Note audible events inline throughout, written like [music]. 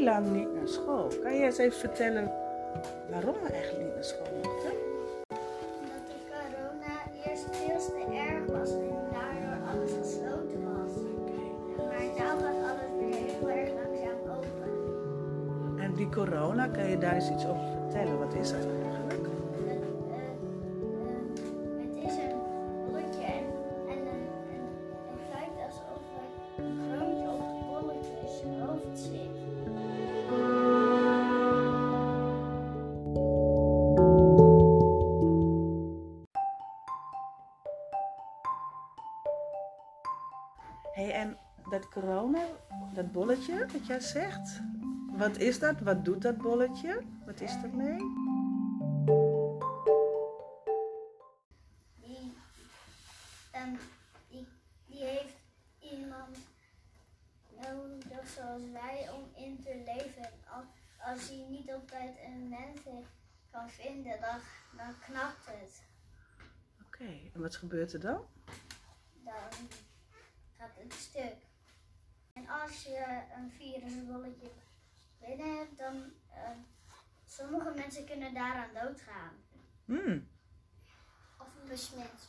heel lang niet naar school. Kan je eens even vertellen waarom we eigenlijk niet naar school mochten? Omdat de corona eerst veel te erg was en daardoor alles gesloten was. Maar nu gaat alles weer heel erg langzaam open. En die corona, kan je daar eens iets over vertellen? Wat is dat eigenlijk? Hey, en dat corona, dat bolletje dat jij zegt, wat is dat? Wat doet dat bolletje? Wat is? Die, ehm, die, die heeft iemand nodig zoals wij om in te leven. En Als, als hij niet op tijd een mens kan vinden, dan, dan knapt het. Oké, en wat gebeurt er dan? Dan gaat het stuk. En als je een virusbolletje binnen hebt, dan ehm, sommige mensen kunnen daaraan doodgaan. Hmm, Of besmet.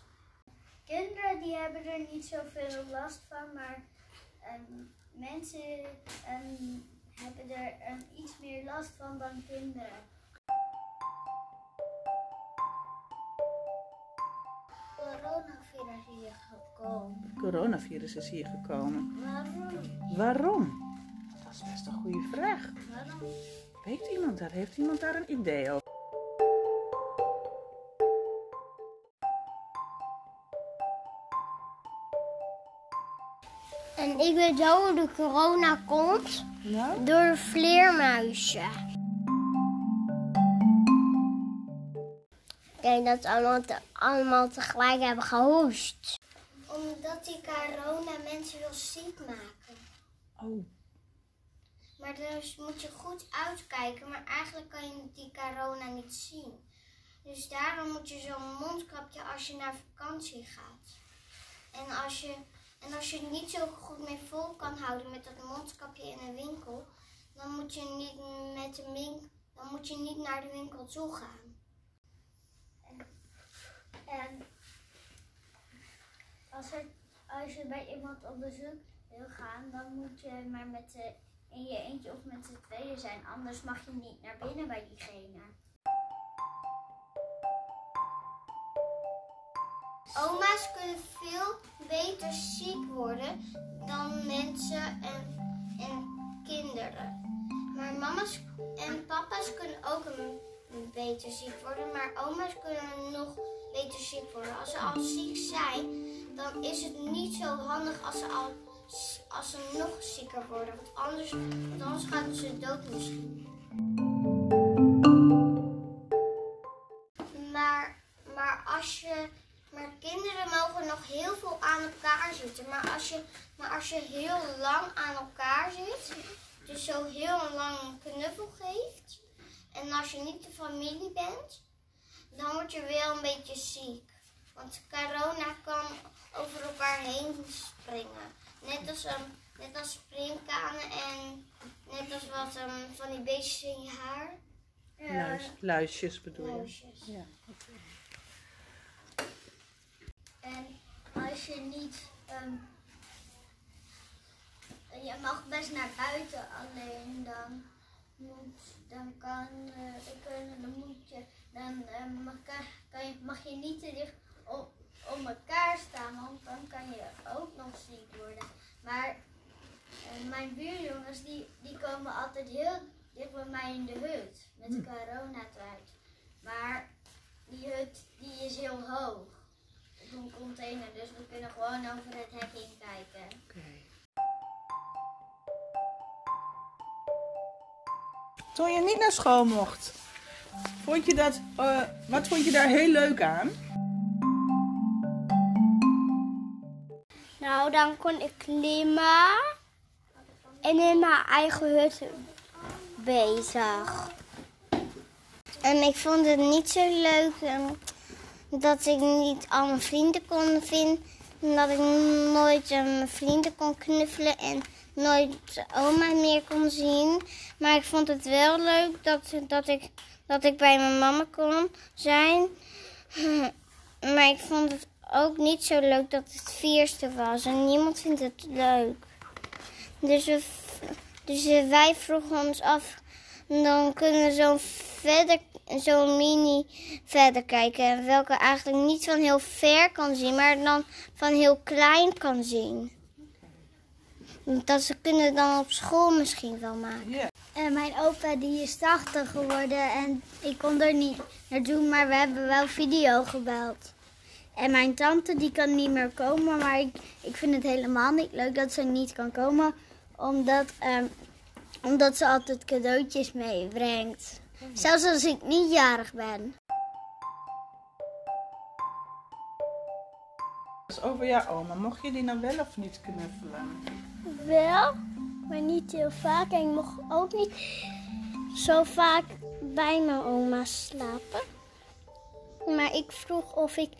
Kinderen die hebben er niet zoveel last van, maar ehm, mensen ehm, hebben er ehm, iets meer last van dan kinderen. Hier gekomen. coronavirus is hier gekomen. Waarom? Waarom? Dat is best een goede vraag. Waarom? Weet iemand daar? Heeft iemand daar een idee over? En ik weet wel hoe de corona komt. Nou? Door vleermuizen. Ik denk dat ze allemaal, te- allemaal tegelijk hebben gehoest. Omdat die corona mensen wil ziek maken. Oh, Maar dus moet je goed uitkijken, maar eigenlijk kan je die corona niet zien. Dus daarom moet je zo'n mondkapje als je naar vakantie gaat. En als je, en als je het niet zo goed mee vol kan houden met dat mondkapje in een winkel, dan moet je niet, met de win- dan moet je niet naar de winkel toe gaan. En, en als, er, als je bij iemand op bezoek wil gaan, dan moet je maar met de, in je eentje of met z'n tweeën zijn. Anders mag je niet naar binnen bij diegene. Oma's kunnen veel beter ziek worden dan mensen en, en kinderen. Maar mama's en papa's kunnen ook een beter ziek worden. Maar oma's kunnen nog beter ziek worden. Als ze al ziek zijn, dan is het niet zo handig als ze, al, als ze nog zieker worden. Want anders, want gaan ze dood misschien. Maar, maar als je. Maar kinderen mogen nog heel veel aan elkaar zitten. Maar als je, maar als je heel lang aan elkaar zit, dus zo heel lang een knuffel geeft. En als je niet de familie bent, dan word je wel een beetje ziek. Want corona kan over elkaar heen springen. Net als, um, net als springkanen en net als wat um, van die beestjes in je haar. luis, luisjes bedoel je? Luisjes. Ja. En als je niet. ehm, je mag best naar buiten, alleen dan moet. Dan kan. eh, dan moet je. Dan mag, kan je, mag je niet te dicht om, om elkaar staan, want dan kan je ook nog ziek worden. Maar eh, mijn buurjongens die, die komen altijd heel dicht bij mij in de hut met de coronatijd. Maar die hut die is heel hoog op een container, dus we kunnen gewoon over het hek heen kijken. Oké. Toen je niet naar school mocht, vond je dat, eh, wat vond je daar heel leuk aan? Nou, dan kon ik klimmen en in mijn eigen hut bezig. En ik vond het niet zo leuk ehm, dat ik niet al mijn vrienden kon vinden. Dat ik nooit mijn vrienden kon knuffelen en nooit oma meer kon zien. Maar ik vond het wel leuk dat, dat, ik, dat ik bij mijn mama kon zijn. [clears throat] Maar ik vond het ook niet zo leuk dat het vierste was. En niemand vindt het leuk. Dus, we, dus wij vroegen ons af, dan kunnen we zo'n verder, zo'n mini verder kijken. Welke eigenlijk niet van heel ver kan zien, maar dan van heel klein kan zien. Dat ze kunnen dan op school misschien wel maken. Ja. En mijn opa die is 80 geworden en ik kon er niet naartoe, maar we hebben wel video gebeld. En mijn tante die kan niet meer komen, maar ik, ik vind het helemaal niet leuk dat ze niet kan komen. Omdat, ehm, omdat ze altijd cadeautjes meebrengt. Zelfs als ik niet jarig ben. Over jouw oma, mocht je die nou wel of niet knuffelen? Wel, maar niet heel vaak. En ik mocht ook niet zo vaak bij mijn oma slapen. Maar ik vroeg of ik,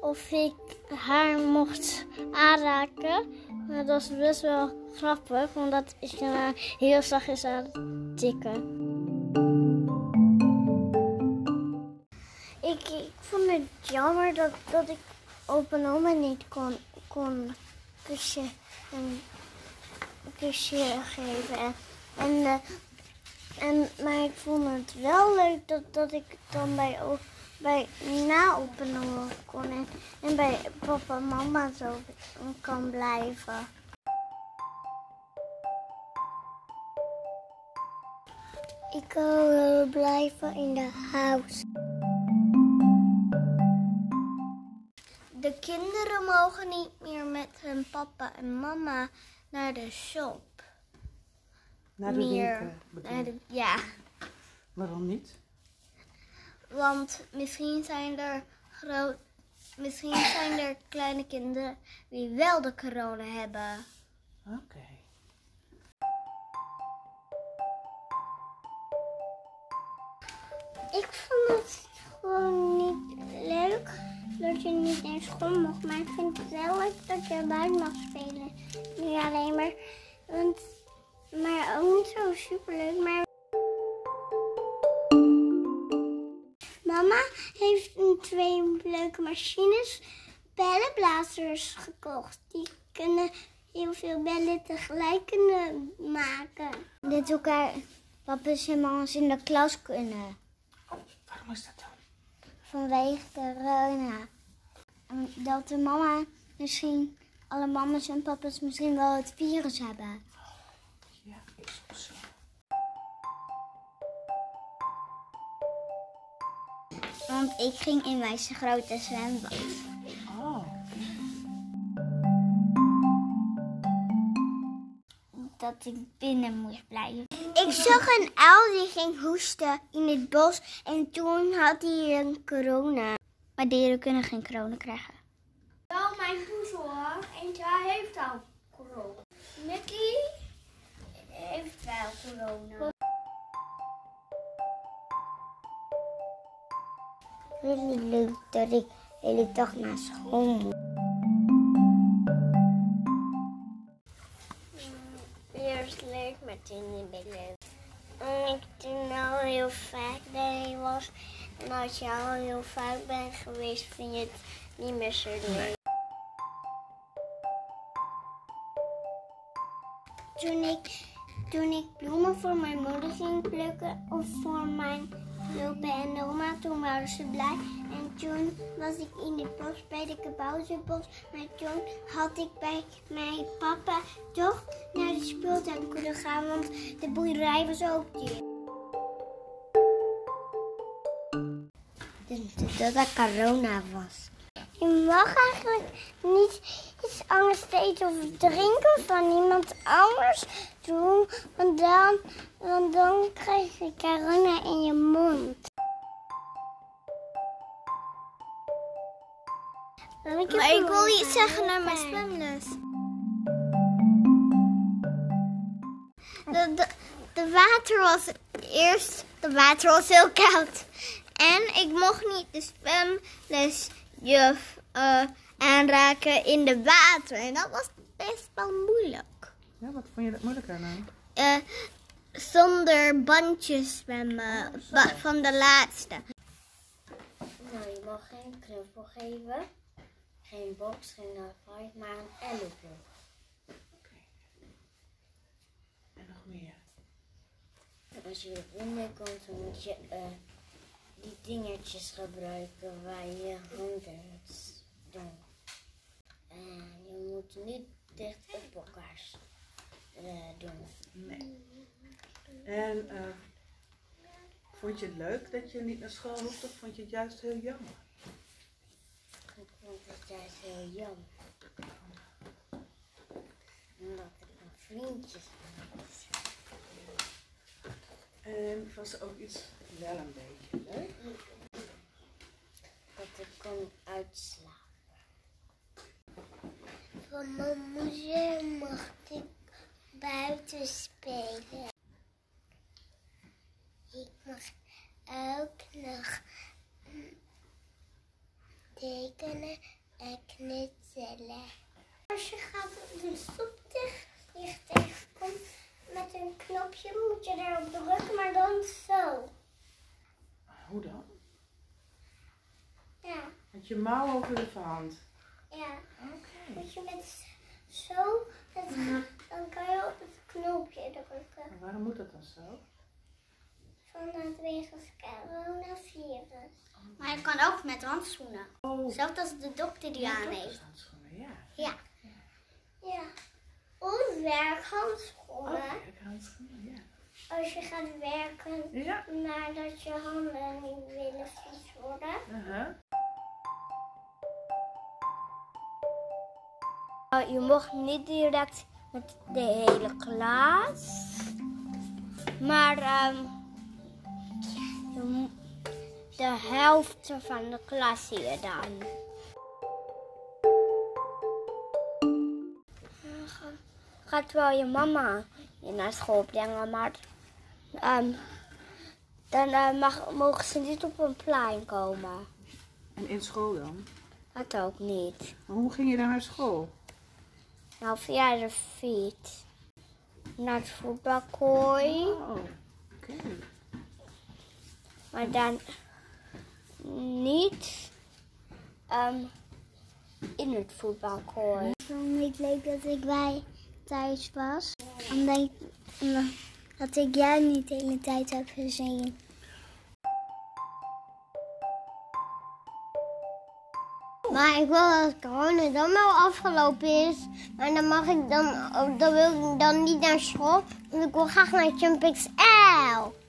of ik haar mocht aanraken. Dat is best wel grappig, omdat ik haar heel zachtjes aan het tikken. Ik, ik vond het jammer dat, dat ik op een oma niet kon, kon kusje, een kusje geven. En, en, eh, en, maar ik vond het wel leuk dat, dat ik dan bij, o- bij na op een kon. En, en bij papa en mama zo kan blijven. Ik wil blijven in de huis. De kinderen mogen niet meer met hun papa en mama naar de shop. Naar de meer. winkel. Naar de, ja, Waarom niet? Want misschien zijn er groot, misschien zijn er kleine kinderen die wel de corona hebben. Oké. Ik vond het gewoon niet leuk dat je niet naar school mocht. Maar ik vind het wel leuk dat je buiten mag spelen. Niet alleen maar, want, maar ook niet zo superleuk. Maar machines, bellenblazers gekocht. Die kunnen heel veel bellen tegelijk kunnen maken. Dat elkaar papa's en mama's in de klas kunnen. Waarom is dat dan? Vanwege corona. En Dat de mama misschien, alle mama's en papa's misschien wel het virus hebben. Want ik ging in mijn grote zwembad. Oh, Dat ik binnen moest blijven. Ik zag een uil die ging hoesten in het bos. En toen had hij een corona. Maar dieren kunnen geen corona krijgen. Wel mijn poes hoor. En zij heeft al corona. Nicky heeft wel corona. Really leuk dat ik de hele dag naar school moet. Eerst leuk, maar toen niet meer leuk. En ik toen al heel vaak daarheen was. En als je al heel vaak bent geweest, vind je het niet meer zo leuk. Toen ik, toen ik bloemen voor mijn moeder ging plukken of voor mijn opa en oma, toen waren ze blij. En toen was ik in het bos bij de kabouterbos. Maar toen had ik bij mijn papa toch naar de speeltuin kunnen gaan, want de boerderij was ook dicht. Dat dat corona was. Je mag eigenlijk niet iets anders eten of drinken van iemand anders doen, want dan, want dan krijg je corona in je mond. Maar ik wil iets zeggen naar mijn zwemles. De, de, de water was eerst, de water was heel koud. En ik mocht niet de zwemlesjuf eh aanraken in de water. En dat was best wel moeilijk. Ja, wat vond je dat moeilijk aan dan? Eh, zonder bandjes zwemmen. Ba- van de laatste. Nou, je mag geen knuffel geven, geen box, geen high maar een elleboog. En nog meer. En als je eronder komt, dan moet je eh, die dingetjes gebruiken waar je handen doen. Je niet dicht op elkaar eh, doen. Nee. En eh, vond je het leuk dat je niet naar school hoeft of vond je het juist heel jammer? Ik vond het juist heel jammer. Omdat ik mijn vriendjes had. En was ook iets wel een beetje leuk? Dat ik kon uitslapen. Van mijn moeder mocht ik buiten spelen. Ik mag ook nog tekenen en knutselen. Als je gaat een stoplicht tegenkomt met een knopje, moet je daarop drukken, maar dan zo. Hoe dan? Ja, Met je mouw over de hand. ja. Oké. Moet je met zo, het, dan kan je op het knopje drukken. En waarom moet dat dan zo? Vanwege het coronavirus. Maar je kan ook met handschoenen. Oh, Zelfs als de dokter die aan heeft. handschoenen, ja. Ja. Ja. Of werkhandschoenen. Oh, handschoenen, ja. Als je gaat werken Ja. nadat je handen niet willen vies worden. Aha. Oh, Je mocht niet direct met de hele klas. Maar ehm, mo- de helft van de klas zie je dan. Gaat wel je mama je naar school brengen, maar ehm, dan eh, mag, mogen ze niet op een plein komen. En in school dan? Dat ook niet. Maar hoe ging je dan naar school? Nou, via de fiets. Naar het voetbalkooi. Oh, oké. Maar dan niet ehm, in het voetbalkooi. Ik vond het niet leuk dat ik bij thuis was. Omdat ik, dat ik jou niet de hele tijd heb gezien. Maar ik wil dat corona dan wel afgelopen is. Maar dan mag ik dan, dan wil ik dan niet naar school. Want ik wil graag naar Jumpix L.